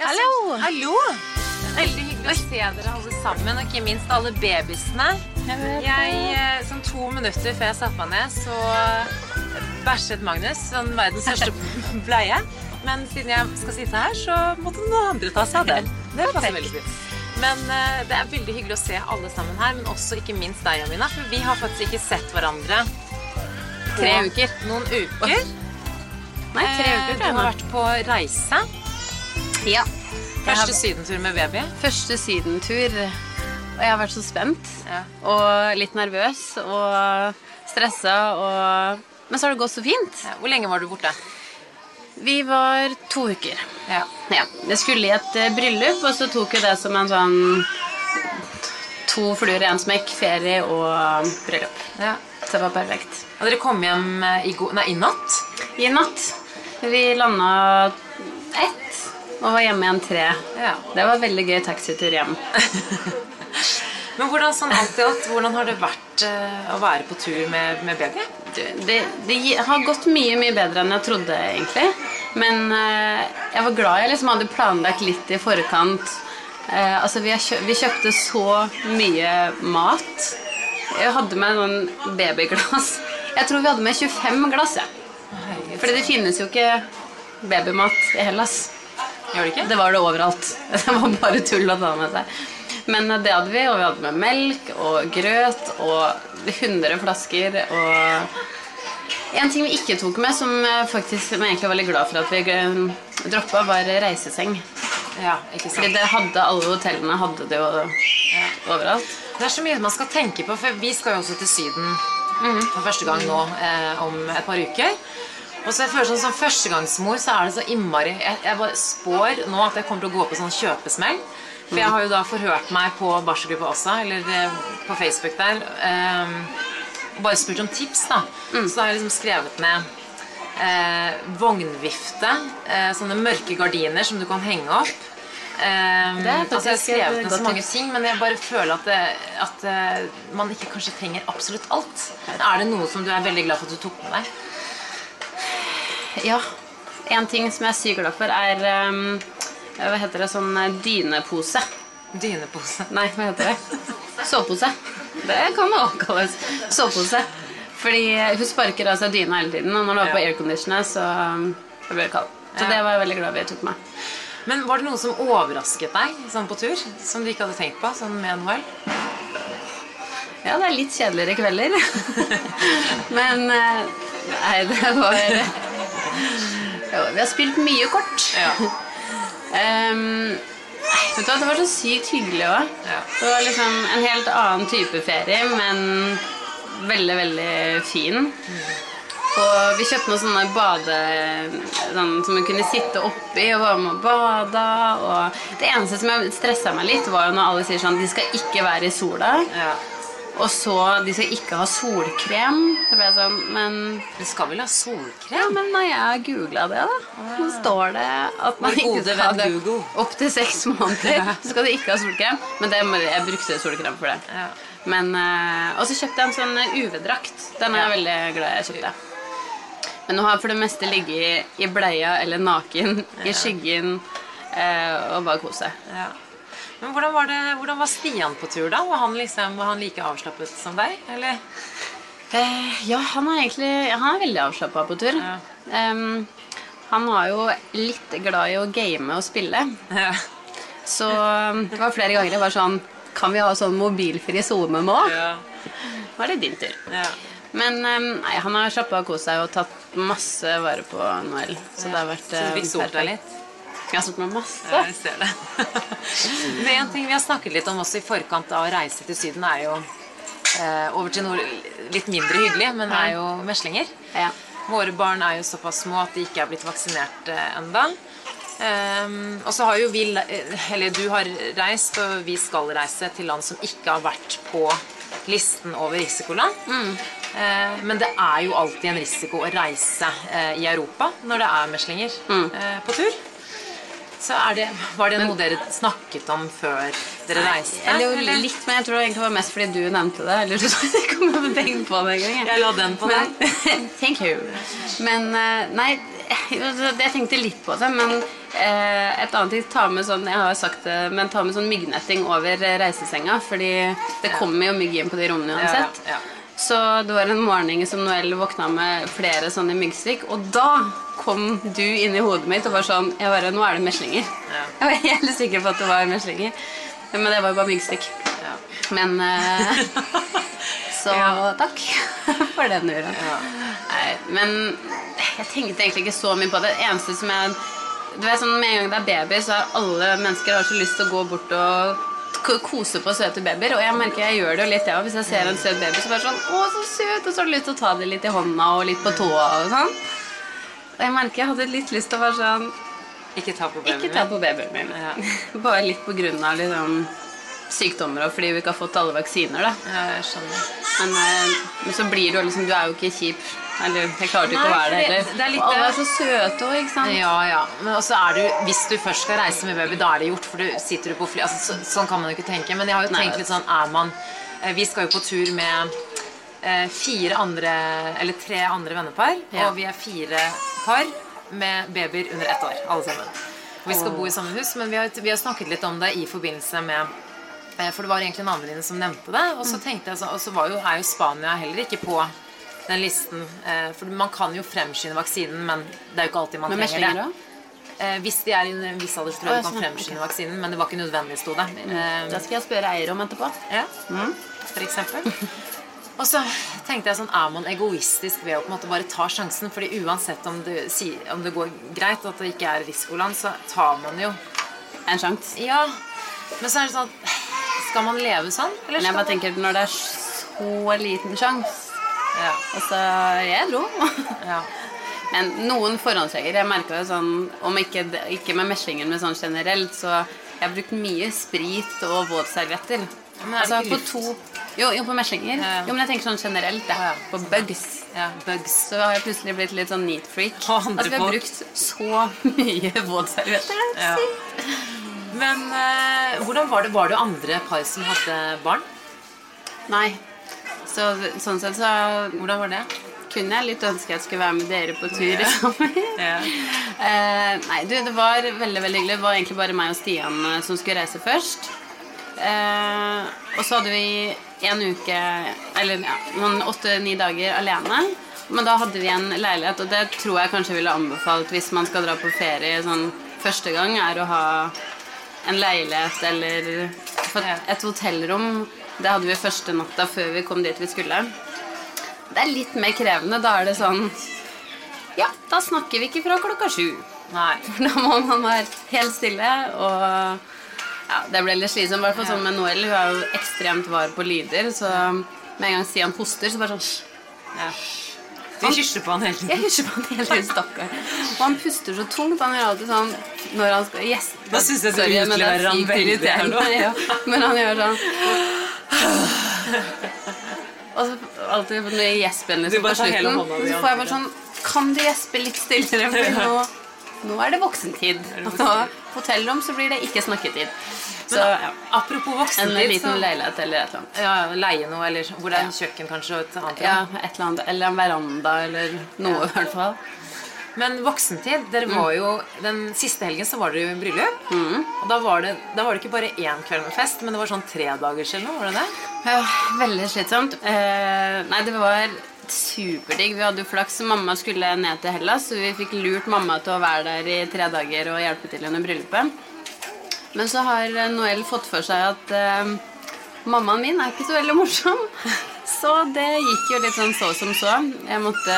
Hallo! Hallo! Veldig hyggelig å se dere alle sammen, og ikke minst alle babysene. Jeg, eh, sånn to minutter før jeg satte meg ned, så bæsjet Magnus sånn verdens største bleie. Men siden jeg skal sitte her, så måtte noen andre ta seg av den. Det passer veldig fint. Men eh, det er veldig hyggelig å se alle sammen her, men også ikke minst deg, Amina. For vi har faktisk ikke sett hverandre Tre uker. noen uker. Nei, tre Eh, uker, Du har vært på reise. Ja. Første Jeg sydentur med baby. Første sydentur. Og jeg har vært så spent. Ja. Og litt nervøs og stressa og Men så har det gått så fint. Ja, Hvor lenge var du borte? Vi var to uker. Ja. Ja. Jeg skulle i et eh, bryllup, og så tok jo det som en sånn To fluer i en smekk. Ferie og bryllup. ja. Så det var perfekt. Og dere kom hjem eh, i, nei, i natt? I natt. Vi landa ett og var hjemme igjen tre. Ja. Det var veldig gøy taxitur hjem. Men hvordan, sånn alt i alt, hvordan har det vært uh, å være på tur med, med baby? Det, det har gått mye, mye bedre enn jeg trodde, egentlig. Men uh, jeg var glad jeg liksom hadde planlagt litt i forkant. Uh, altså, vi, kjø vi kjøpte så mye mat. Jeg hadde med noen babyglass. Jeg tror vi hadde med 25 glass, Ja. Fordi det finnes jo ikke babymat i Hellas. Gjør det ikke? Det var det overalt. Det var bare tull å ta med seg. Men det hadde vi, og vi hadde med melk og grøt og 100 flasker og En ting vi ikke tok med, som faktisk jeg egentlig var veldig glad for at vi droppa, var reiseseng. Ja, ikke Fordi sant. det hadde alle hotellene hadde det jo overalt. Det er så mye man skal tenke på, for vi skal jo også til Syden for første gang nå eh, om et par uker. Og så jeg føler sånn Som førstegangsmor så er det så innmari jeg, jeg bare spår nå at jeg kommer til å gå på sånn kjøpesmell. For jeg har jo da forhørt meg på barselgruppa også, eller eh, på Facebook der. eh, og bare spurt om tips, da. Så da har jeg liksom skrevet ned eh, vognvifte, eh, sånne mørke gardiner som du kan henge opp. Eh, Det altså jeg har skrevet ned så mange ting, men jeg bare føler at, det, at eh, man ikke kanskje trenger absolutt alt. Er det noe som du er veldig glad for at du tok med deg? Ja. En ting som jeg er sykt glad for, er um, Hva heter det? Sånn eh, dynepose. Dynepose. Nei, hva heter det? Sovepose. Det kan det også kalles. Sovepose. Fordi hun sparker av seg dyna hele tiden, og når du er på airconditioner, så um, blir det kald. Så det var jeg veldig glad vi tok med. Men var det noe som overrasket deg sånn på tur? Som du ikke hadde tenkt på sånn med NHL? Ja, det er litt kjedeligere kvelder. Men eh, Nei, det var Jo, vi har spilt mye kort. Ja. um, vet du hva, Det var så sykt hyggelig òg. Ja. Det var liksom en helt annen type ferie, men veldig, veldig fin. Og vi kjøpte noen sånne bade... Sånn, som vi kunne sitte oppi og være med og bade. Og det eneste som stressa meg litt, var jo når alle sier sånn De skal ikke være i sola. ja. Og så De skal ikke ha solkrem. Så ble jeg sånn Men Du skal vel ha solkrem? ja, men når jeg googla det, da, så står det at man ikke skal ha opptil seks måneder. Så skal de ikke ha solkrem. Men det, jeg brukte solkrem for det. Ja. Men, eh, og så kjøpte jeg en sånn UV-drakt. Den er jeg veldig glad jeg kjøpte. Men nå har jeg for det meste ligget i, bleia eller naken i skyggen eh, og bare kose. Ja. Men hvordan var, det, hvordan var Stian på tur, da? Var han, liksom, var han like avslappet som deg? Eller? Eh, ja, han er egentlig Han er veldig avslappa på tur. Ja. Um, han var jo litt glad i å game og spille. Ja. Så um, det var flere ganger jeg var sånn Kan vi ha sånn mobilfri SoMe nå? Ja. Nå er det din tur. ja. Men um, nei, han har slappa av og kost seg og tatt masse vare på Noel. Så det har vært Så du fikk eh, solt deg litt? Jeg har snakket med masse. Ja, jeg ser det. Men en ting vi har snakket litt om også i forkant av å reise til Syden, er jo eh, over til noe litt mindre hyggelig, men er jo meslinger. Ja. Våre barn er jo såpass små at de ikke er blitt vaksinert eh, enda. Ehm, og så har jo vi, eh, eller du har reist, og vi skal reise til land som ikke har vært på listen over risikoland. Eh, men det er jo alltid en risiko å reise uh, i Europa når det er meslinger eh, på tur. Så er det, Var det noe dere snakket om før dere reiste? Eller eller? litt, men jeg tror det var mest fordi du nevnte det. Eller du kom med tenkt på det en gang. Jeg la den på deg. Thank you. Men eh, nei, jeg tenkte litt på det, men eh, et annet ting ta med sånn, Jeg har sagt det, men ta med sånn myggnetting over reisesenga, fordi det kommer jo mygg inn på de rommene uansett. Ja, ja, ja. Så det var en morgen som Noel våkna med flere sånne myggstikk, og da kom du inn i hodet mitt og var sånn Jeg bare Nå er det meslinger. Ja. Jeg var helt sikker på at det var meslinger. Men det var jo bare myggstikk. Ja. Men eh, Så Ja. takk for den uren. Ja. Nei, men jeg tenkte egentlig ikke så mye på det. Det eneste som jeg Du vet sånn Med en gang det er baby, så har alle mennesker har så lyst til å gå bort og kose på søte babyer. Og jeg merker jeg gjør det jo litt, jeg òg. Hvis jeg ser en søt baby, så bare sånn Å, så søt! Og så har du lyst til å ta det litt i hånda og litt på tåa og sånn. Og jeg merker jeg hadde litt lyst til å være sånn Ikke ta på babyen Ikke ta på babyen min. Ja. Bare litt på grunn av liksom sykdommer og fordi vi ikke har fått alle vaksiner, da. Ja, jeg skjønner. Men, eh, men så blir du liksom Du er jo ikke kjip. Eller jeg klarte ikke å Nei, være det heller. det er litt og alle er så søte òg, ikke sant? Ja, ja. Men også er du, hvis du først skal reise med baby, da er det gjort. For du sitter du på fly altså, så, Sånn kan man jo ikke tenke. Men jeg har jo tenkt litt sånn Er man eh, Vi skal jo på tur med fire andre Eller tre andre vennepar. Ja. Og vi er fire par med babyer under ett år. Alle sammen. Og vi skal bo i samme hus, men vi har, vi har snakket litt om det i forbindelse med eh, For det var egentlig en annen venninne som nevnte det. Og Mm. så tenkte jeg så, Og så var jo, er jo Spania heller ikke på den listen. Eh, for man kan jo fremskynde vaksinen, men det er jo ikke alltid man trenger det. Eh, hvis de er i en viss alder, så tror jeg du kan fremskynde fremskynde vaksinen. Men det var ikke nødvendig, sto det. Eh, Da skal jeg spørre eier om etterpå. ja, for eksempel. Og så tenkte jeg sånn, Er man egoistisk ved å på en måte bare ta sjansen? Fordi uansett om det, om det går greit, at det ikke er risikoland, så tar man jo En sjanse. Ja. Men så er det sånn Skal man leve sånn? Eller Men jeg bare tenker når det er så liten sjanse ja, Altså, jeg dro. ja. Men noen forhåndsregler. Jeg merka det sånn Om ikke, ikke med meslingen, men sånn generelt, så jeg har brukt mye sprit og våtservietter. Er Altså på to Jo, jo på meslinger. Ja. Jo, men jeg tenker sånn generelt, Det. ja. På bugs. ja bugs. Så har jeg plutselig blitt litt sånn neat freak. At vi har brukt så mye våtservietter. er Ja. Men uh, hvordan var det? Var det andre par som hadde barn? Nei. Så, sånn sett så Hvordan var det? kunne jeg litt ønske jeg skulle være med dere på tur sammen. Ja. uh, nei, du, det var veldig veldig hyggelig. Det var egentlig bare meg og Stian eh, som skulle reise først. Uh, og så hadde vi en uke, eller ja, noen åtte-ni dager alene. Men da hadde vi en leilighet, og det tror jeg kanskje ville anbefalt hvis man skal dra på ferie sånn første gang, er å ha en leilighet eller et hotellrom. Det hadde vi første natta før vi kom dit vi skulle. Det er litt mer krevende. Da er det sånn Ja, da snakker vi ikke fra klokka sju. Nei. For Da må man være helt stille, og ja, det ble litt slitsomt. I hvert fall sånn med Noel. Hun er jo ekstremt var på lyder, så med en gang Stian hoster, så bare sånn Ja. Du hysjer på han hele tiden. Jeg hysjer på han hele tiden, stakkar. Og han puster så tungt. Han gjør alltid sånn når han skal gjeste Da synes jeg du det er utleverer han veldig her nå. ja. Men han gjør sånn Og så alltid når jeg gjesper liksom, på slutten, så får jeg bare sånn Kan du gjespe litt stillere? For nå, nå er det voksentid. Og nå, på hotellrom så blir det ikke snakketid. Så ja, Apropos en liten så leilighet eller et eller annet. ja, leie noe, eller hvor det er en kjøkken kanskje, og et annet. Ja, et eller annet. Eller en veranda eller noe, i hvert fall. Men voksentid, dere var jo Den siste helgen så var dere jo i bryllup. Og da var, det, da var det ikke bare én kveld med fest, men det var sånn tredagers eller noe? var det det? Ja, veldig slitsomt. Eh, nei, det var superdigg. Vi hadde jo flaks. Mamma skulle ned til Hellas, så vi fikk lurt mamma til å være der i tre dager og hjelpe til under bryllupet. Men så har Noel fått for seg at eh, mammaen min er ikke så veldig morsom. Så det gikk jo litt sånn så som så. Jeg måtte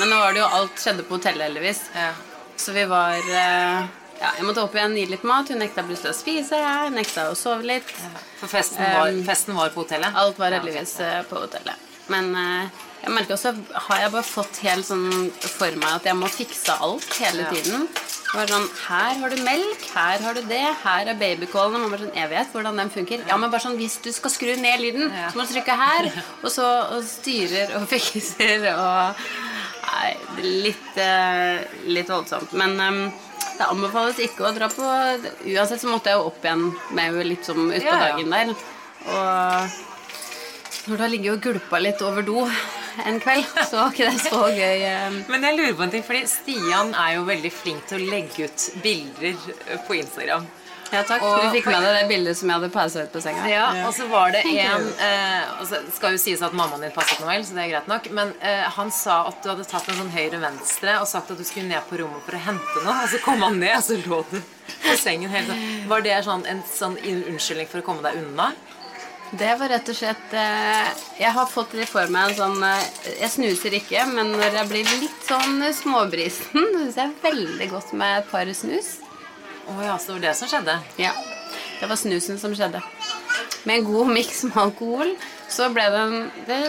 Men nå var det jo alt skjedde på hotellet, heldigvis. Ja. Så vi var eh, Ja, jeg måtte opp igjen, gi litt mat. Hun nekta plutselig å spise. Jeg nekta å sove litt. For festen var, Um, festen var på hotellet? Alt var heldigvis eh, på hotellet. Men eh, jeg merker også har jeg bare fått helt sånn for meg at jeg må fikse alt hele tiden. Bare sånn, Her har du melk, her har du det, her er babycallen. Man bare sånn, Jeg vet hvordan den funker. Ja, men bare sånn, Hvis du skal skru ned lyden, så må du trykke her. Og så og styrer og fikser og Nei, det litt, eh, litt voldsomt. Men um, det anbefales ikke å dra på Uansett så måtte jeg jo opp igjen med henne litt som utpå Ja, ja. dagen der. Og når du har ligget og gulpa litt over do en kveld, så var ikke det så gøy. eh. Men jeg lurer på en ting, fordi Stian er jo veldig flink til å legge ut bilder på Instagram. Ja, takk. Og- du fikk med deg det bildet som jeg hadde pausa ut på senga? Ja, og så var det en eh, og Det skal jo sies at mammaen din passet Noel, så det er greit nok. Men eh, han sa at du hadde tatt en sånn høyre-venstre og sagt at du skulle ned på rommet for å hente noe. Og så kom han ned, og så lå du på sengen helt sånn. Var det sånn, en sånn unnskyldning for å komme deg unna? Det var rett og slett eh, Jeg har fått det for meg en sånn eh, Jeg snuser ikke, men når jeg blir litt sånn småbrisen, syns jeg veldig godt med et par snus. Å ja, så det var det som skjedde? Ja. Det var snusen som skjedde. Med en god miks med alkohol så ble det en det,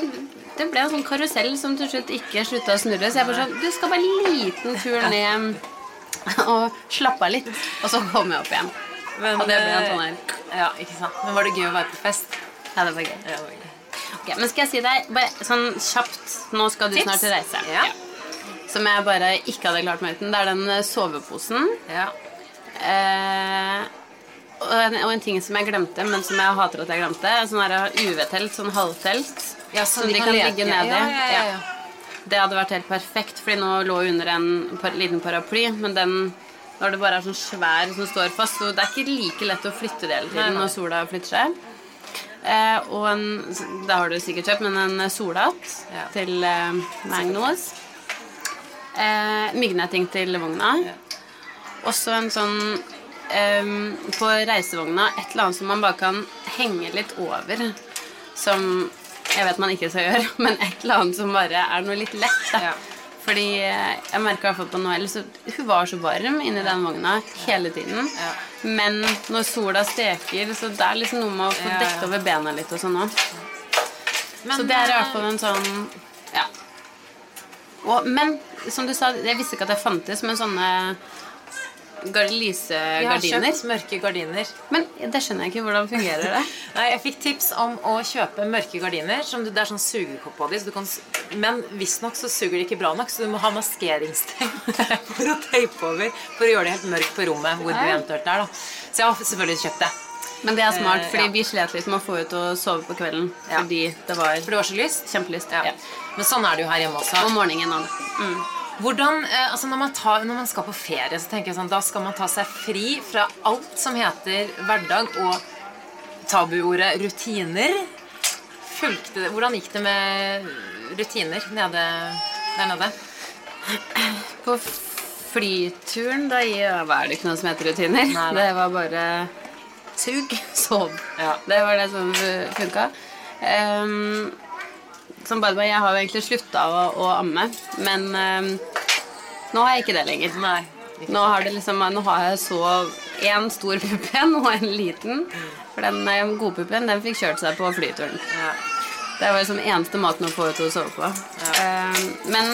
det ble en sånn karusell som til slutt ikke slutta å snurre. Så jeg bare sånn Du skal bare en liten tur ned og slappe av litt. Og så kom jeg opp igjen. Men, Og det ble en eh, sånn her. Ja, ikke sant. Men var det gøy å være på fest? Ja, det var gøy. Ja, det var gøy. Okay, men skal jeg si deg bare sånn kjapt Nå skal du Tips? snart reise. Ja. Som jeg bare ikke hadde klart meg uten. Det er den eh, soveposen. Ja. Eh, og, en, og en ting som jeg glemte, men som jeg hater at jeg glemte. Sånn her UV-telt, sånn halvtelt. Ja, som de kan ligge nedi. Ja, ja, ja. Det hadde vært helt perfekt, fordi nå lå under en par, liten paraply. Men den, når det bare er sånn svær som står fast, så det er ikke like lett å flytte det hele tiden når sola flytter seg. Eh, og en Det har du sikkert kjøpt, men en solhatt Ja. til eh, Magnus. Eh, myggnetting til vogna. Ja. Også en sånn eh, På reisevogna et eller annet som man bare kan henge litt over. Som jeg vet man ikke skal gjøre, men et eller annet som bare er noe litt lett. Da. Ja. Fordi eh, jeg merka på Noel, så hun var så varm inni den vogna hele tiden. Men når sola steker, så det er liksom noe med å få dekket over bena litt og sånn òg. Så det er i eh, hvert fall en sånn Ja. Og, men som du sa, jeg visste ikke at det fantes, men sånne gar- Jeg har lysegardiner. kjøpt mørke gardiner. Men det skjønner jeg ikke. Hvordan fungerer det? Nei, Jeg fikk tips om å kjøpe mørke gardiner. Som du, det er sånn sugekopp på de, så du kan, Men visstnok så suger de ikke bra nok, så du må ha maskeringsteip for å teipe over. For å gjøre det helt mørkt på rommet hvor du eventuelt er. da Så jeg har selvfølgelig kjøpt det. Men det er smart, Eh, fordi ja. vi slet litt med å få ut og sove på kvelden. Ja. Fordi det var For det var så lyst. kjempelyst. Ja. Men sånn er det jo her hjemme også. Om morgenen òg. Mm. Hvordan, eh, altså når, man tar, når man skal på ferie, så tenker jeg sånn, da skal man ta seg fri fra alt som heter hverdag og tabuordet rutiner. Fulgte det, hvordan gikk det med rutiner nede, der nede? På flyturen, da er var det ikke noe som heter rutiner. Nei, nei. Det var bare sug, sov. Ja. Det var det som funka. Um, som by jeg har jo egentlig slutta å, å amme, men um, nå har jeg ikke det lenger. Nei. Nå har, det liksom, nå har jeg så en stor puppen og en liten. For den gode puppen den fikk kjørt seg på flyturen. Ja. Det var liksom eneste maten å få henne til å sove på. Eh, men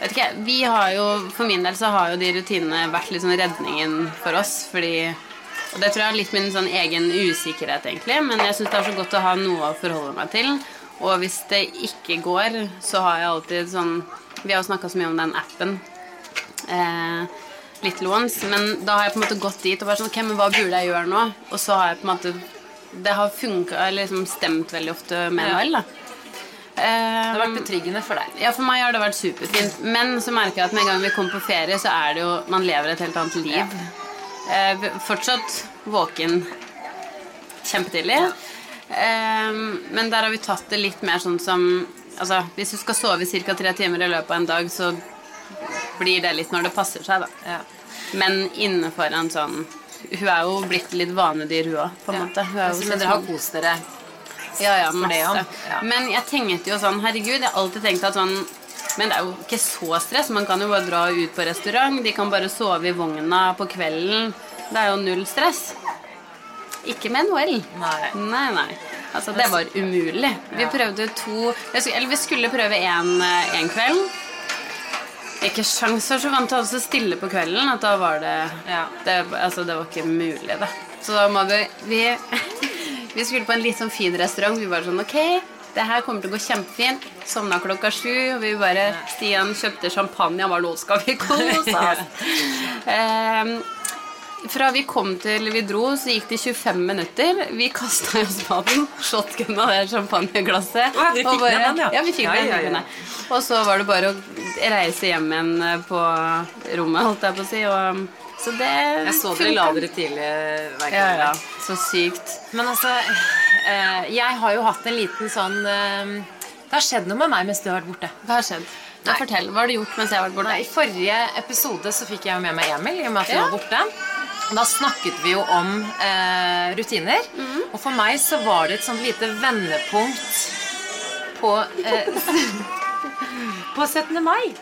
vet ikke, vi har jo, for min del så har jo de rutinene vært litt sånn redningen for oss. Fordi Og det tror jeg er litt min sånn egen usikkerhet, egentlig. Men jeg syns det er så godt å ha noe å forholde meg til. Og hvis det ikke går, så har jeg alltid sånn Vi har jo snakka så mye om den appen. Eh, Little Ones, men da har jeg på en måte gått dit og vært sånn Ok, men hva burde jeg gjøre nå? Og så har jeg på en måte Det har funka, eller liksom stemt veldig ofte med Ja. Noel, da. Det har vært Eh, betryggende for deg. ja, for meg har det vært superfint. Men så merker jeg at med en gang vi kommer på ferie, så er det jo Man lever et helt annet liv. Eh, v- fortsatt våken kjempetidlig. Eh, men der har vi tatt det litt mer sånn som Altså, hvis du skal sove ca. tre timer i løpet av en dag, så blir det litt når det passer seg, da. Ja. Men innenfor en sånn Hun er jo blitt litt vanedyr, hun òg, på en måte. Hun er jo Så, så men dere har sånn- kost dere. ja, ja, masse. ja. Men jeg tenkte jo sånn, herregud, jeg har alltid tenkt at sånn Men det er jo ikke så stress. Man kan jo bare dra ut på restaurant. De kan bare sove i vogna på kvelden. Det er jo null stress. Ikke med NHL. Nei. Nei, nei. Altså, det var umulig. Vi prøvde to Eller vi skulle prøve én en kveld. Ikke sjanser, så vant jeg også stille på kvelden at da var det Ja. det, altså, det var ikke mulig, da. Så da må vi Vi, vi skulle på en litt sånn fin restaurant. Vi var sånn Ok, det her kommer til å gå kjempefint. Sovna klokka sju, og vi bare Stian kjøpte champagne og var nå skal vi kose oss. Ehm, fra vi kom til vi dro, så gikk det 25 minutter. Vi kasta i oss maten, shotgunna det champagneglasset. Dere fikk og bare- den, ja. Ja, vi fikk Ja, den. ja, ja. Og så var det bare å reise hjem igjen eh, på rommet, holdt jeg på å si. Og, så det Jeg så dere la dere tidlig verk Ja, ja. Så sykt. Men altså, eh, jeg har jo hatt en liten sånn eh, Det har skjedd noe med meg mens du har vært borte. Hva har skjedd? Nei. fortell. Hva har du gjort mens jeg har vært borte? Nei, I forrige episode så fikk jeg med meg Emil i og med at du Ja. var borte. Da snakket vi jo om eh, rutiner. Og for meg så var det et sånt lite vendepunkt på eh, På 17. mai.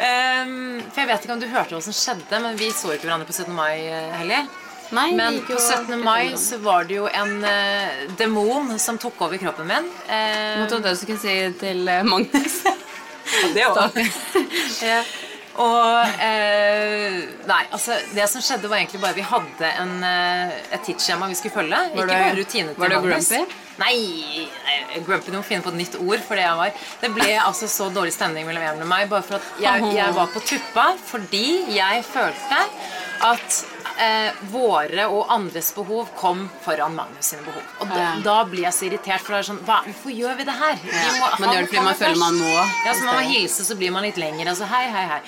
um, for jeg vet ikke om du hørte hva som skjedde, men vi så ikke hverandre på 17. mai eh, heller. Nei, Men på 17. mai så var det jo en eh, demon som tok over kroppen min. Eh, Nå trodde jeg du skulle si til eh, Magnus. det òg. ja. Og eh, Nei, altså Det som skjedde, var egentlig bare vi hadde en, eh, et tidsskjema vi skulle følge. Var ikke bare rutine til var du grumpy? Nei, nei, grumpy du må finne på et nytt ord for det jeg var. Det ble altså så dårlig stemning mellom Even og meg bare for at jeg, jeg var på tuppa fordi jeg følte at eh, våre og andres behov kom foran Magnus sine behov. Og da, Ja. da blir jeg så irritert, for det er sånn hva, Hvorfor gjør vi det her? Vi Ja, må- man gjør det fordi man føler man må, Ja, så man må hilse, så blir man litt lenger. Altså, hei, hei, hei.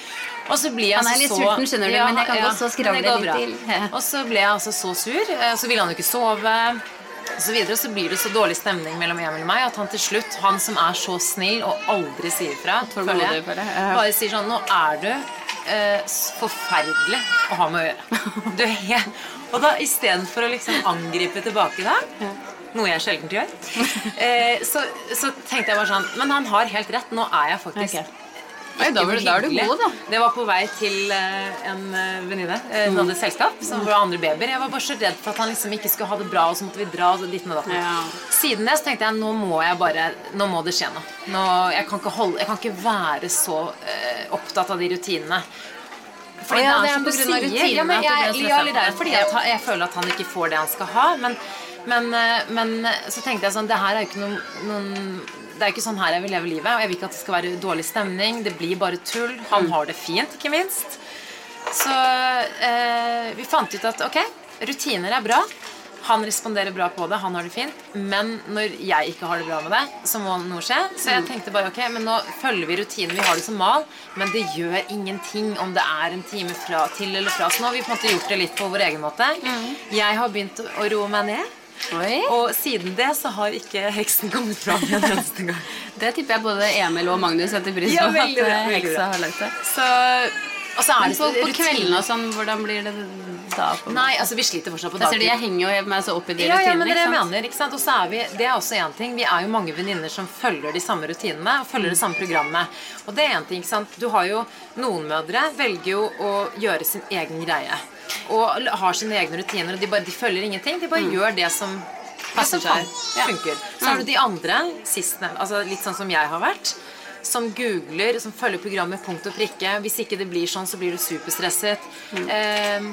Og så blir jeg Han er altså litt så sulten, skjønner du, men jeg kan godt så skravle litt bra. til. Ja. Og så ble jeg altså så sur. eh, Så ville han jo ikke sove. Og så videre, så blir det så dårlig stemning mellom Emil og meg at han til slutt, han som er så snill og aldri sier fra, ja. bare sier sånn Nå er du eh, forferdelig å ha med å gjøre. Du jeg, Og da istedenfor å liksom angripe tilbake da, noe jeg sjelden gjør, eh, så, så tenkte jeg bare sånn Men han har helt rett. Nå er jeg faktisk Ok. Oi, da var da er du god, da. Det var på vei til eh, en eh, venninne. eh, Hun hadde selskap som var andre babyer. Jeg var bare så redd for at han liksom ikke skulle ha det bra, og så måtte vi dra. Og med ditten datten. Ja. Siden det så tenkte jeg nå må jeg bare Nå må det skje noe. Nå, jeg, kan ikke holde, jeg kan ikke være så uh, opptatt av de rutinene. Fordi ja, det det er ikke som på du sier. rutinene Ja, men jeg, er på fordi jeg, jeg føler at han ikke får det han skal ha. Men, men, men så tenkte jeg sånn Det her er jo ikke noen, noen det er ikke sånn her jeg vil leve livet. Og jeg vil ikke at det skal være dårlig stemning. Det blir bare tull. Mm. Han har det fint, ikke minst. Så eh, vi fant ut at ok, rutiner er bra. Han responderer bra på det, han har det fint. Men når jeg ikke har det bra med det, så må noe skje. Så Mm. jeg tenkte bare ok, men nå følger vi rutinen. Vi har det som mal, men det gjør ingenting om det er en time fra, til eller fra. Så nå har vi på en måte gjort det litt på vår egen måte. Mm. Jeg har begynt å roe meg ned. Oi. Og siden det så har ikke heksen kommet fram en eneste gang. Det tipper jeg både Emil og Magnus setter pris på. Ja, veldig at eh, veldig heksa bra. har lagt det. Så, og så er Men det på, så på kveldene og sånn, hvordan blir det da? På Nei, altså vi sliter fortsatt på dagtid. jeg henger jo meg så opp i de Ja, ja, men er sant? mener, ikke sant? Og så er vi, det er også en ting, vi er jo mange venninner som følger de samme rutinene og følger det samme programmet. Og det er en ting, ikke sant? Du har jo, noen mødre velger jo å gjøre sin egen greie. Og har sine egne rutiner, og de, bare, de følger ingenting. De bare gjør det som det som funker. Så har du de andre, sistene, altså litt sånn som jeg har vært, som googler, som følger programmet punkt og prikke. Hvis ikke det blir sånn, så blir du superstresset. Eh,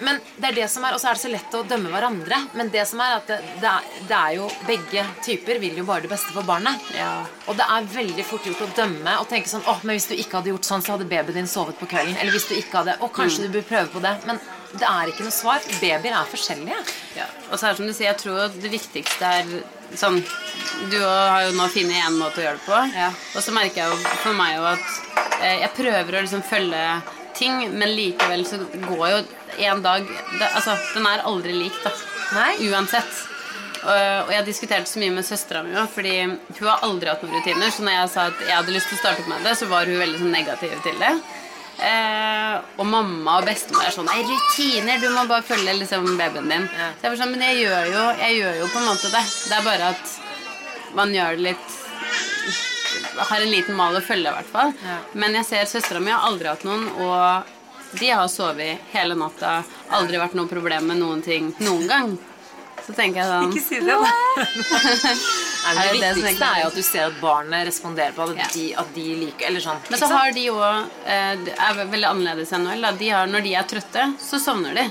men det er det som er, Og så er det så lett å dømme hverandre. Men det som er at det, det, er, det er jo Begge typer vil jo bare det beste for barnet. Ja. Og det er veldig fort gjort å dømme og tenke sånn åh, men hvis du ikke hadde gjort sånn, så hadde babyen din sovet på kvelden. Eller hvis du ikke hadde Å, kanskje du bør prøve på det. Men det er ikke noe svar. Babyer er forskjellige. Ja. Og så er det som du sier, jeg tror det viktigste er sånn Du har jo nå funnet én måte å gjøre det på. Ja. Og så merker jeg jo for meg jo at eh, jeg prøver å liksom følge ting, men likevel så går jo en dag det, Altså, den er aldri lik, da. Nei. Uansett. Og, og jeg diskuterte så mye med søstera mi òg, fordi hun har aldri hatt noen rutiner. Så når jeg sa at jeg hadde lyst til å starte opp med det, så var hun veldig sånn negativ til det. Uh, og mamma og bestemor er sånn Nei, rutiner! Du må bare følge liksom babyen din. Ja. Så jeg var sånn, Men jeg gjør, jo, jeg gjør jo på en måte det. Det er bare at man gjør det litt Har en liten mal å følge, i hvert fall. Ja. Men jeg ser søstera mi har aldri hatt noen, og de har sovet hele natta. Aldri vært noe problem med noen ting noen gang. Så tenker jeg sånn Ikke si det, da. Nei, Er det det det viktigste er jo at du ser at barnet responderer på at, Ja. de, at de liker Eller sånn. Men så har de jo eh, det er veldig annerledes enn Noel. De har, når de er trøtte, så sovner de.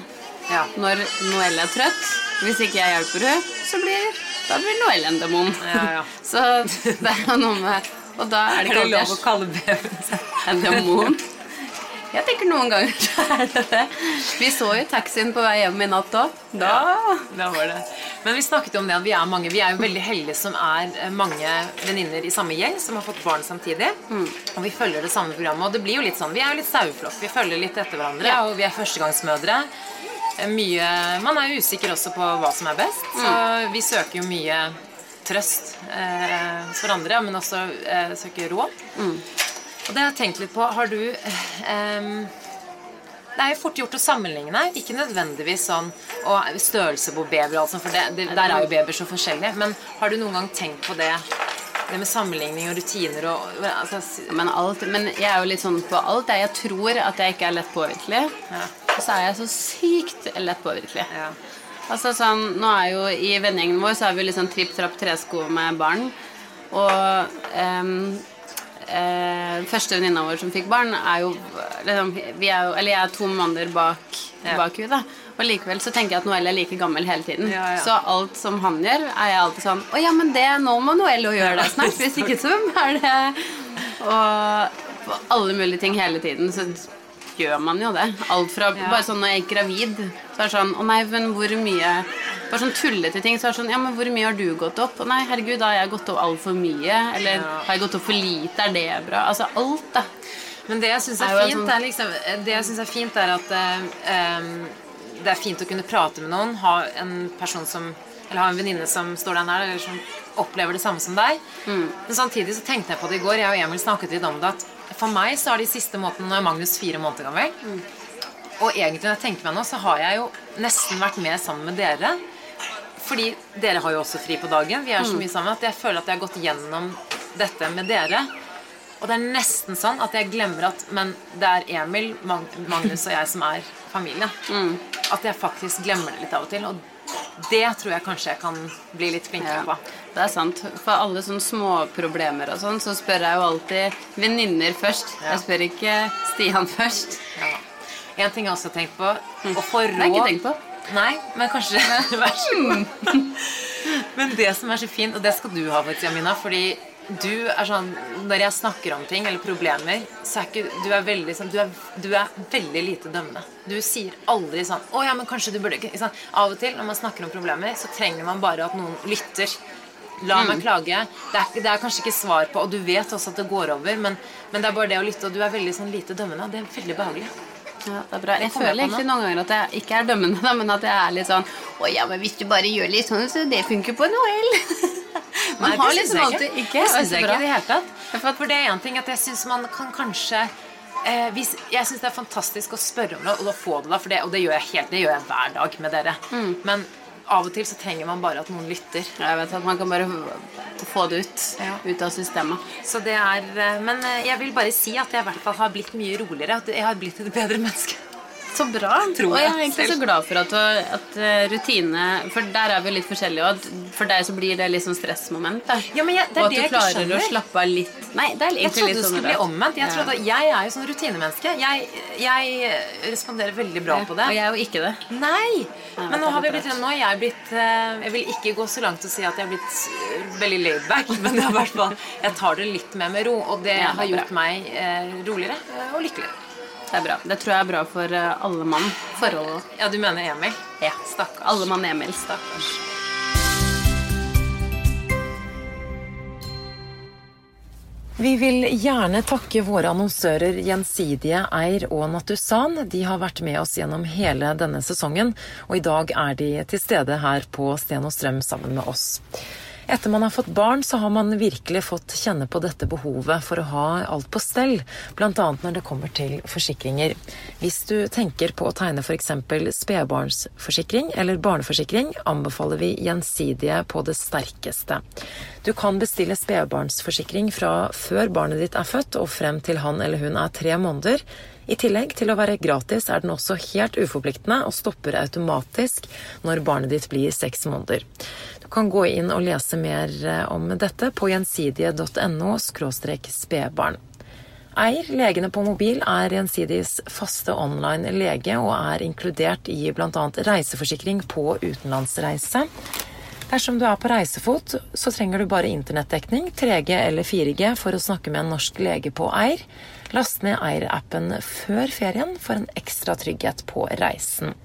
ja. Når Noel er trøtt, hvis ikke jeg hjelper henne, så blir da blir Noel en demon. Ja, ja. Så det er noe med Og da er det ikke det lov å kalle babyen en demon. Jeg tenker noen ganger så er det det. Vi så jo taxien på vei hjem i natt òg. Da Da var det. Men vi snakket jo om det at vi er mange. Vi er jo veldig heldige som er eh, mange venninner i samme gjeng som har fått barn samtidig. Og vi følger det samme programmet. Og det blir jo litt sånn, vi er jo litt saueflokk. Vi følger litt etter hverandre. Ja. Og vi er førstegangsmødre. Eh, Mye, man er jo usikker også på hva som er best. Så vi søker jo mye trøst eh, hos hverandre, men også eh, søker råd. Og det har jeg tenkt litt på. Har du um, det er jo fort gjort å sammenligne. Ikke nødvendigvis sånn og størrelse på babyer, altså, for det, det, der er jo babyer så forskjellige. Men har du noen gang tenkt på det, det med sammenligning og rutiner og altså, men, alt, men jeg er jo litt sånn på alt. Jeg, tror at jeg ikke er lett påvirkelig. Ja. Og så er jeg så sykt lett påvirkelig. ja. Altså sånn, nå er jo I vennegjengen vår så er vi litt sånn tripp trapp tresko med barn. Og ehm, eh, første venninna vår som fikk barn, er jo liksom, vi er jo, Eller jeg er to måneder bak, Ja. bak henne. da. Og likevel så tenker jeg at Noel er like gammel hele tiden. Ja, ja. Så alt som han gjør, er jeg alltid sånn Å ja, men det, nå må Noel jo gjøre det snart. Hvis ikke så er det Og på alle mulige ting hele tiden så gjør man jo det. Alt fra. Bare sånn når jeg er gravid, så er det sånn Å nei, men hvor mye Bare sånn tullete ting. Så er det sånn Ja, men hvor mye har du gått opp? Nei, herregud, da har jeg gått opp altfor mye. Eller Ja. har jeg gått opp for lite? Er det bra? Altså alt, da. Men det jeg syns er er, fint, sånn- er liksom Det jeg synes er fint, er at eh, det er fint å kunne prate med noen. Ha en person som Eller ha en venninne som står der nær, eller som opplever det samme som deg. Mm. Men samtidig så tenkte jeg på det i går. Jeg og Emil snakket litt om det. At for meg så har de siste månedene Nå er Magnus fire måneder gammel. Mm. Og egentlig når jeg tenker meg nå, så har jeg jo nesten vært med sammen med dere. Fordi dere har jo også fri på dagen. Vi er Mm. så mye sammen at jeg føler at jeg har gått gjennom dette med dere. Og det er nesten sånn at jeg glemmer at Men det er Emil, Magnus og jeg som er familie. Mm. At jeg faktisk glemmer det litt av og til. Og det tror jeg kanskje jeg kan bli litt flinkere på. Det er sant. For alle sånne småproblemer og sånn, så spør jeg jo alltid venninner først. Ja. Jeg spør ikke Stian først. Ja. En ting jeg også har tenkt på Å få råd Nei, men kanskje Vær så god. Men det som er så fint, og det skal du ha, faktisk, Jamina, fordi du er sånn Når jeg snakker om ting eller problemer, så er ikke Du er veldig sånn Du er, du er veldig lite dømmende. Du sier aldri sånn 'Å ja, men kanskje du burde ikke sånn. Av og til når man snakker om problemer, så trenger man bare at noen lytter. La meg klage. Det er, det er kanskje ikke svar på, og du vet også at det går over, men, men det er bare det å lytte, og du er veldig sånn lite dømmende, det er veldig behagelig. Ja, det er bra. Jeg jeg føler egentlig noen ganger at jeg ikke er dømmende, men at jeg er litt sånn Å ja, men hvis du bare gjør litt sånn, så det funker på Noel. Man Nei, har liksom alltid ikke. ikke. Det syns jeg ikke i det hele tatt. For det er en ting at jeg syns man kan kanskje eh, hvis, Jeg syns det er fantastisk å spørre om det, og da få det, da, for det, og det gjør jeg helt, det gjør jeg hver dag med dere. Mm. Men av og til så trenger man bare at noen lytter. Jeg vet at man kan bare få det ut. Ja. Ut av systemet. Så det er, eh, Men eh, jeg vil bare si at jeg i hvert fall har blitt mye roligere. At jeg har blitt et bedre menneske. Så bra. Tror og jeg jeg er egentlig så glad for at, at eh, rutine For der er vi litt forskjellige òg. For deg så blir det litt sånn stressmoment. Ja, men jeg- det og at du jeg klarer å slappe av litt. Nei, det er Jeg litt sånn Jeg trodde du skulle bli omvendt. Jeg, trodde, jeg er jo sånn rutinemenneske. Jeg, jeg responderer veldig bra på det. Og jeg er jo ikke det. Nei! Men nå har vi litt blitt, nå er jeg blitt eh, Jeg vil ikke gå så langt og si at jeg er blitt eh, veldig laidback, men jeg, jeg tar det litt mer med ro, og det har gjort meg roligere og lykkeligere. Det er bra. Det tror jeg er bra for eh, alle mann. Forholdet. Ja, du mener Emil? Ja. Stakkars. Alle mann Emil. Stakkars. Vi vil gjerne takke våre annonsører Gjensidige, Eir og Natusan. De har vært med oss gjennom hele denne sesongen, og i dag er de til stede her på Sten og Strøm sammen med oss. Etter man har fått barn, så har man virkelig fått kjenne på dette behovet for å ha alt på stell, bl.a. når det kommer til forsikringer. Hvis du tenker på å tegne f.eks. spedbarnsforsikring eller barneforsikring, anbefaler vi Gjensidige på det sterkeste. Du kan bestille spedbarnsforsikring fra før barnet ditt er født og frem til han eller hun er tre måneder. I tillegg til å være gratis er den også helt uforpliktende og stopper automatisk når barnet ditt blir seks måneder. Kan gå inn og lese mer eh, om dette på gjensidige.no spedbarn. Eir, legene på mobil, er Gjensidiges faste online lege og er inkludert i bl.a. reiseforsikring på utenlandsreise. Dersom du er på reisefot, så trenger du bare internettdekning, 3G eller 4G, for å snakke med en norsk lege på Eir. Last ned Eir-appen før ferien for en ekstra trygghet på reisen.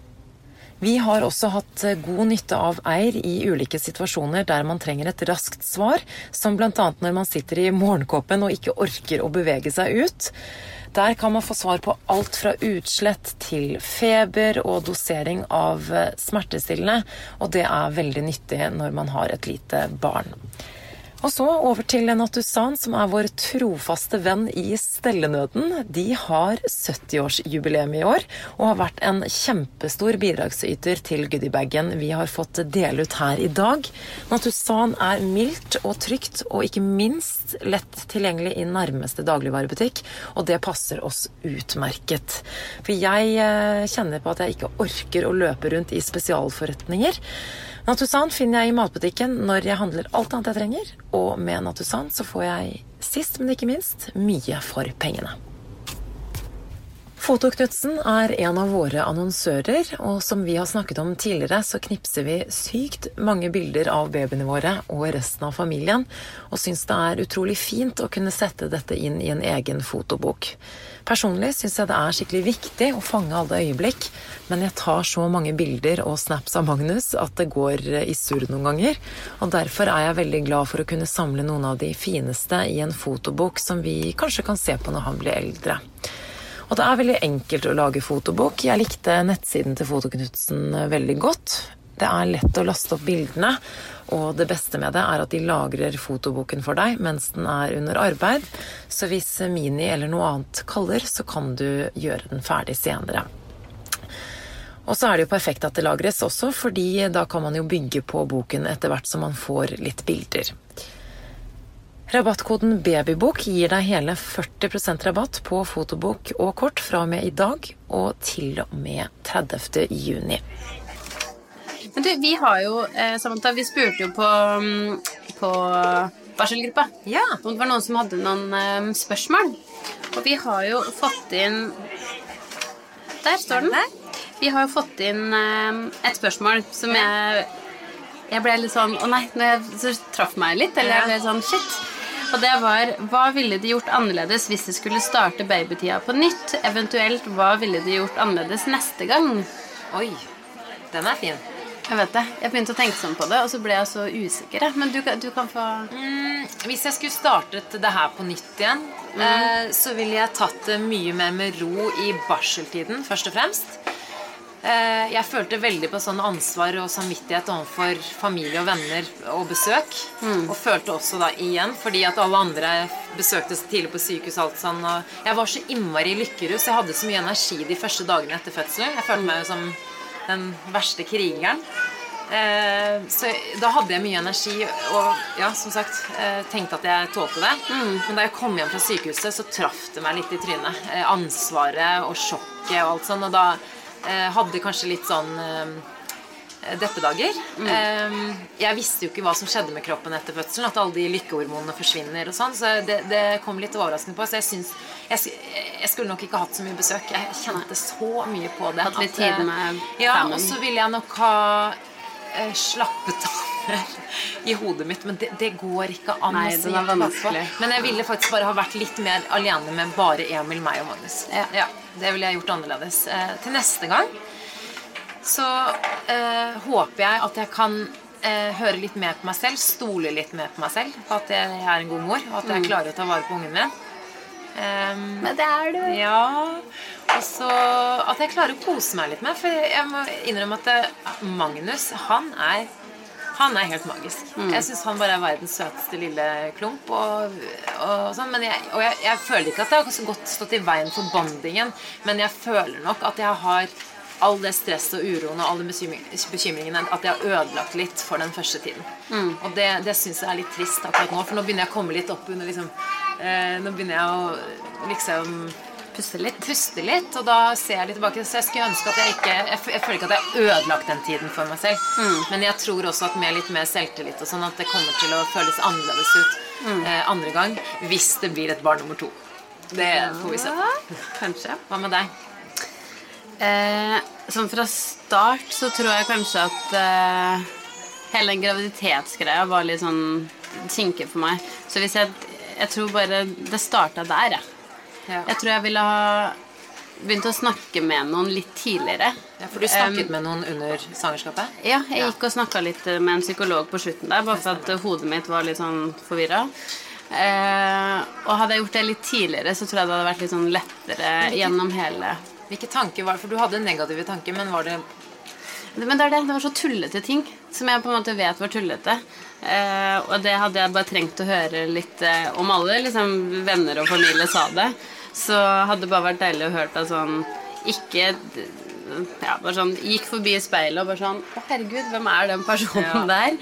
Vi har også hatt god nytte av Eir i ulike situasjoner der man trenger et raskt svar, som bl.a. når man sitter i morgenkåpen og ikke orker å bevege seg ut. Der kan man få svar på alt fra utslett til feber og dosering av smertestillende, og det er veldig nyttig når man har et lite barn. Og så over til Natusan, som er vår trofaste venn i stellenøden. De har 70-årsjubileum i år og har vært en kjempestor bidragsyter til goodiebagen vi har fått dele ut her i dag. Natusan er mildt og trygt, og ikke minst lett tilgjengelig i nærmeste dagligvarebutikk, og det passer oss utmerket. For jeg eh, kjenner på at jeg ikke orker å løpe rundt i spesialforretninger. Natusan finner jeg i matbutikken når jeg handler alt annet jeg trenger, og med Natusan så får jeg sist, men ikke minst mye for pengene. Fotoknutsen er en av våre annonsører, og som vi har snakket om tidligere, så knipser vi sykt mange bilder av babyene våre og resten av familien, og syns det er utrolig fint å kunne sette dette inn i en egen fotobok. Personlig syns jeg det er skikkelig viktig å fange alle øyeblikk, men jeg tar så mange bilder og snaps av Magnus at det går i surr noen ganger. Og derfor er jeg veldig glad for å kunne samle noen av de fineste i en fotobok som vi kanskje kan se på når han blir eldre. Og det er veldig enkelt å lage fotobok. Jeg likte nettsiden til Fotoknutsen veldig godt. Det er lett å laste opp bildene, og det beste med det er at de lagrer fotoboken for deg mens den er under arbeid. Så hvis Mini eller noe annet kaller, så kan du gjøre den ferdig senere. Og så er det jo perfekt at det lagres også, fordi da kan man jo bygge på boken etter hvert som man får litt bilder. Rabattkoden BABYBOK gir deg hele 40% rabatt på fotobok og kort fra og med i dag og til og med 30. juni. Men du, vi har jo, eh, Samantha, vi spurte jo på, mm, på barselgruppa Ja. om det var noen som hadde noen eh, spørsmål. Og vi har jo fått inn Der står den. Vi har jo fått inn eh, et spørsmål som jeg Jeg ble litt sånn Å nei, når jeg, så traff meg litt. Eller jeg ble sånn Shit. Og det var Hva ville de gjort annerledes hvis de skulle starte babytida på nytt? Eventuelt hva ville de gjort annerledes neste gang? Oi, den er fin. Jeg vet det. Jeg begynte å tenke sånn på det, og så ble jeg så usikker. Men du, du kan få Mm, hvis jeg skulle startet det her på nytt igjen, eh, så ville jeg tatt det mye mer med ro i barseltiden, først og fremst. Eh, jeg følte veldig på sånn ansvar og samvittighet overfor familie og venner og besøk. Og følte også da igjen, fordi at alle andre besøkte så tidlig på sykehus alt sånn. Og jeg var så innmari lykkerus. Jeg hadde så mye energi de første dagene etter fødselen. Jeg følte meg jo som den verste krigeren. Eh, så da hadde jeg mye energi og ja, som sagt eh, tenkte at jeg tålte det. Men da jeg kom hjem fra sykehuset, så traff det meg litt i trynet. Eh, ansvaret og sjokket og alt sånn. Og da eh, hadde kanskje litt sånn eh, deppedager. Mm. jeg visste jo ikke hva som skjedde med kroppen etter fødselen. At alle de lykkehormonene forsvinner og sånn. Så det, det kom litt overraskende på. Så jeg syns jeg, jeg skulle nok ikke hatt så mye besøk. Jeg kjente så mye på det. Hatt litt eh, tid med Ja, og så ville jeg nok ha eh, av i hodet mitt, men det, det går ikke an Nei, å si vanskelig. Men jeg ville faktisk bare ha vært litt mer alene med bare Emil, meg og Magnus. Ja. det ville jeg gjort annerledes. Eh, til neste gang så eh, håper jeg at jeg kan eh, høre litt mer på meg selv, stole litt mer på meg selv, på at jeg er en god mor, og at jeg klarer å ta vare på ungen min. Um, Men det er du. ja. Og så at jeg klarer å kose meg litt med. For jeg må innrømme at det- Magnus, han er han er helt magisk. Jeg syns han bare er verdens søteste lille klump. Og, og sånn, men jeg, og jeg, jeg føler ikke at det har så godt stått i veien for bondingen, men jeg føler nok at jeg har all det stresset og uroen og alle bekymringene at jeg har ødelagt litt for den første tiden. Og det, det syns jeg er litt trist akkurat nå, for nå begynner jeg å komme litt opp under liksom eh, Nå begynner jeg å liksom Puste litt. puste litt, og da ser jeg litt tilbake. Så jeg skulle ønske at jeg ikke Jeg, jeg føler ikke at jeg har ødelagt den tiden for meg selv. Men jeg tror også at med litt mer selvtillit og sånn at det kommer til å føles annerledes ut eh, andre gang hvis det blir et barn nummer to. Det får vi se. Kanskje. Hva med deg? Eh, sånn fra start så tror jeg kanskje at eh, hele den graviditetsgreia var litt sånn kinkig for meg. Så hvis jeg Jeg tror bare det starta der, jeg. Ja. Jeg tror jeg ville ha begynt å snakke med noen litt tidligere. Ja, for du snakket med noen under svangerskapet? Ja, jeg gikk og snakka litt med en psykolog på slutten der, bare for at hodet mitt var litt sånn forvirra. Eh, og hadde jeg gjort det litt tidligere, så tror jeg det hadde vært litt sånn lettere gjennom hele Hvilke tanker var det? For du hadde negative tanker, men var det Men det er det. Det var så tullete ting som jeg på en måte vet var tullete. Eh, og det hadde jeg bare trengt å høre litt eh, om alle liksom, venner og familie sa det. Så hadde det bare vært deilig å høre det sånn Ikke ja, bare sånn, Gikk forbi speilet og bare sånn Å, herregud, hvem er den personen Ja. der?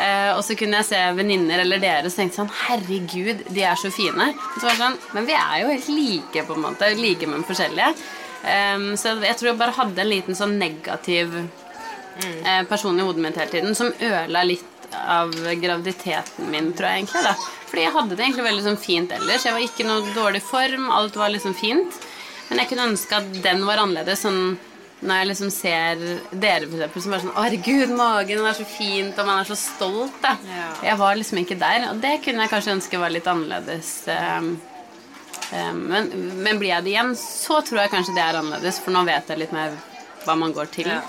Eh, og så kunne jeg se venninner eller dere og tenkte sånn Herregud, de er så fine. Så sånn, Men vi er jo helt like, på en måte. Like, men forskjellige. Em, så jeg tror jeg bare hadde en liten sånn negativ eh, person i hodet mitt hele tiden som ødela litt av graviditeten min, tror jeg egentlig. da Fordi jeg hadde det egentlig veldig sånn fint ellers. Jeg var ikke i noe dårlig form, alt var liksom fint. Men jeg kunne ønske at den var annerledes. Sånn når jeg liksom ser dere for eksempel, som bare sånn Å, herregud, magen er så fint, og man er så stolt. da Ja. Jeg var liksom ikke der. Og det kunne jeg kanskje ønske var litt annerledes. em, men, men blir jeg det igjen, så tror jeg kanskje det er annerledes, for nå vet jeg litt mer hva man går til. Ja.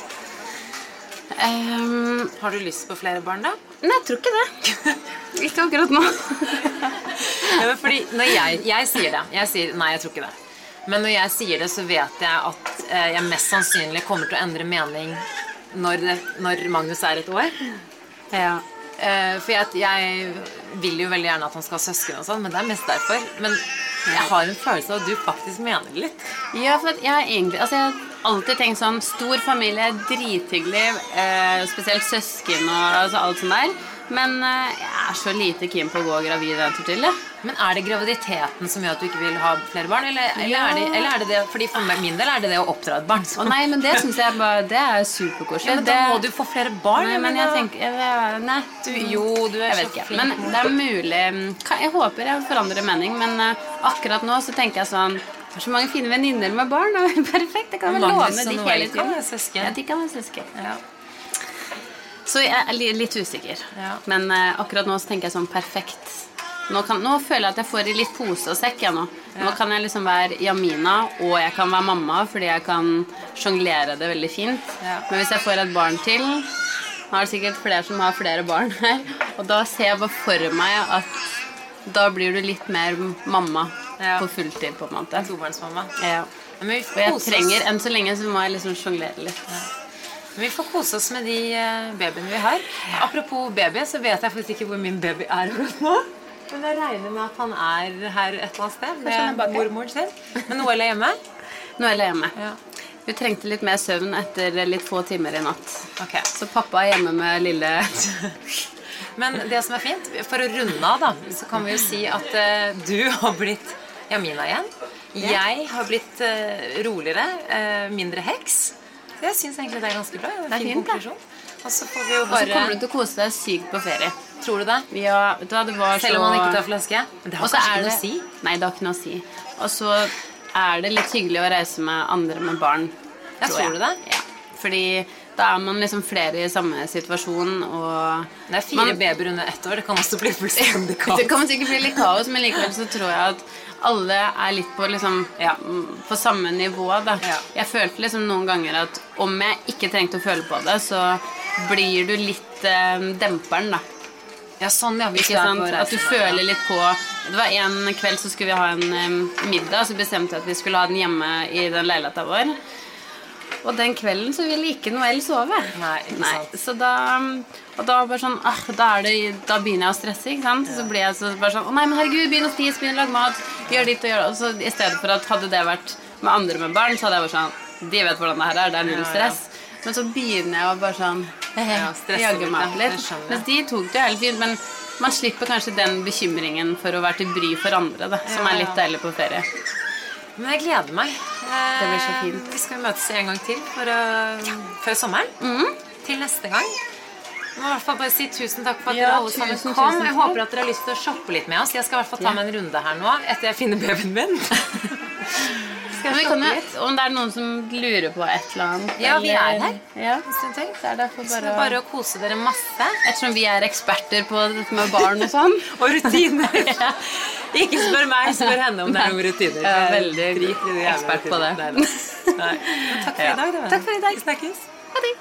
Um, Har du lyst på flere barn, da? Nei, jeg tror ikke det. ikke akkurat nå. Ja, fordi når jeg, jeg sier det Jeg sier nei, jeg tror ikke det. Men når jeg sier det, så vet jeg at eh, jeg mest sannsynlig kommer til å endre mening når, når Magnus er et år. ja. Eh, for jeg, jeg vil jo veldig gjerne at han skal ha søsken, og sånn, men det er mest derfor. Men jeg har en følelse av at du faktisk mener det litt. ja, for jeg har egentlig Altså, jeg har alltid tenkt sånn Stor familie, drithyggelig, eh, spesielt søsken og altså, alt sånt der. Men eh, jeg er så lite keen på å gå gravid en tur til. Men er det graviditeten som gjør at du ikke vil ha flere barn? Eller, eller, Ja. er, det, eller er det det Fordi For min del er det det å oppdra et barn. Oh, nei, men det syns jeg bare Det er superkoselig. Ja, men da må du få flere barn. Nei, men jeg tenker jeg, Nei. du, Jo, du er så flink. Men det er mulig Jeg håper jeg forandrer mening, men eh, akkurat nå så tenker jeg sånn Jeg har så mange fine venninner med barn. Perfekt, jeg kan vel låne de hele kan tiden. søsken. Ja, de kan være søsken. ja. Så jeg er litt usikker. Ja. Men eh, akkurat nå så tenker jeg sånn perfekt. Nå, kan, nå føler jeg at jeg får i litt pose og sekk. Jeg, nå. nå Ja. kan jeg liksom være Jamina, og jeg kan være mamma fordi jeg kan sjonglere det veldig fint. Ja. Men hvis jeg får et barn til Nå er det sikkert flere som har flere barn her. Og da ser jeg bare for meg at da blir du litt mer mamma Ja. på fulltid, på en måte. Tobarnsmamma. Ja. Og jeg trenger, enn så lenge så må jeg liksom sjonglere litt. Vi får kose oss med de eh, babyene vi har. Apropos baby, så vet jeg faktisk ikke hvor min baby er akkurat nå. Men jeg regner med at han er her et eller annet sted er med mormoren sin. Men Noel er hjemme. Nå er hjemme. Ja. Hun trengte litt mer søvn etter litt få timer i natt. Okay. Så pappa er hjemme med lille Men det som er fint, for å runde av, da, så kan vi jo si at uh, du har blitt Jamina igjen. Jeg har blitt uh, roligere, uh, mindre heks. Jeg syns egentlig det er ganske bra. Det er Det er fin fint, konklusjon. Og så får vi jo Og så kommer du til å kose deg sykt på ferie. Tror du det? Ja, vet du hva, det var Selv om så man ikke tar flaske? Men det har kanskje ikke noe å si? Nei, det har ikke noe å si. Og så er det litt hyggelig å reise med andre med barn. Jeg tror du det? Ja. Fordi da er man liksom flere i samme situasjon, og Det er fire Man- babyer under ett år. Det kan også bli fullstendig kaos. Det kan sikkert bli litt kaos, men likevel så tror jeg at alle er litt på, liksom, ja, på samme nivå. Da. Ja. Jeg følte liksom noen ganger at om jeg ikke trengte å føle på det, så blir du litt eh, demperen, da. Ja, sånn, ja. Ikke sant? At du føler litt på Det var En kveld så skulle vi ha en um, middag, så bestemte jeg at vi skulle ha den hjemme i den leiligheta vår. Og den kvelden så ville ikke Noel sove. Nei, ikke sant. Så da Og da bare sånn ah, da, det, da begynner jeg å stresse, ikke sant? Så blir jeg så bare sånn Å nei, men herregud, begynn å spise, begynn å lage mat. Gjør ditt og gjør det. Og så i stedet for at hadde det vært med andre med barn, så hadde jeg vært sånn De vet hvordan det her er. Det er null Ja, ja. stress. Men så begynner jeg å bare sånn Ja, stresse jagge litt, meg ja. litt. Det. Mens de tok det jo helt fint. Men man slipper kanskje den bekymringen for å være til bry for andre, da, som Ja, er litt deilig på ferie. Men jeg gleder meg. Det blir så Eh, fint. Vi skal møtes en gang til for å, før sommeren. Mm. Til neste gang. Jeg må i hvert fall bare si tusen takk for at Ja, dere alle sammen kom. Jeg håper at dere har lyst til å shoppe litt med oss. Jeg skal i hvert fall ta Ja. meg en runde her nå etter jeg finner babyen min. Skal vi kan litt? om det er noen som lurer på et eller annet Ja, vi er her. Ja, er det for Så bare, er bare å kose dere masse. Ettersom vi er eksperter på dette med barn og sånn. Og rutiner. Ikke spør meg, spør henne om det er noen rutiner. Jeg er veldig Drit i ekspert på det. Nei. Nei. Takk for i dag, da. Takk for i dag. Snakkes. Ha det.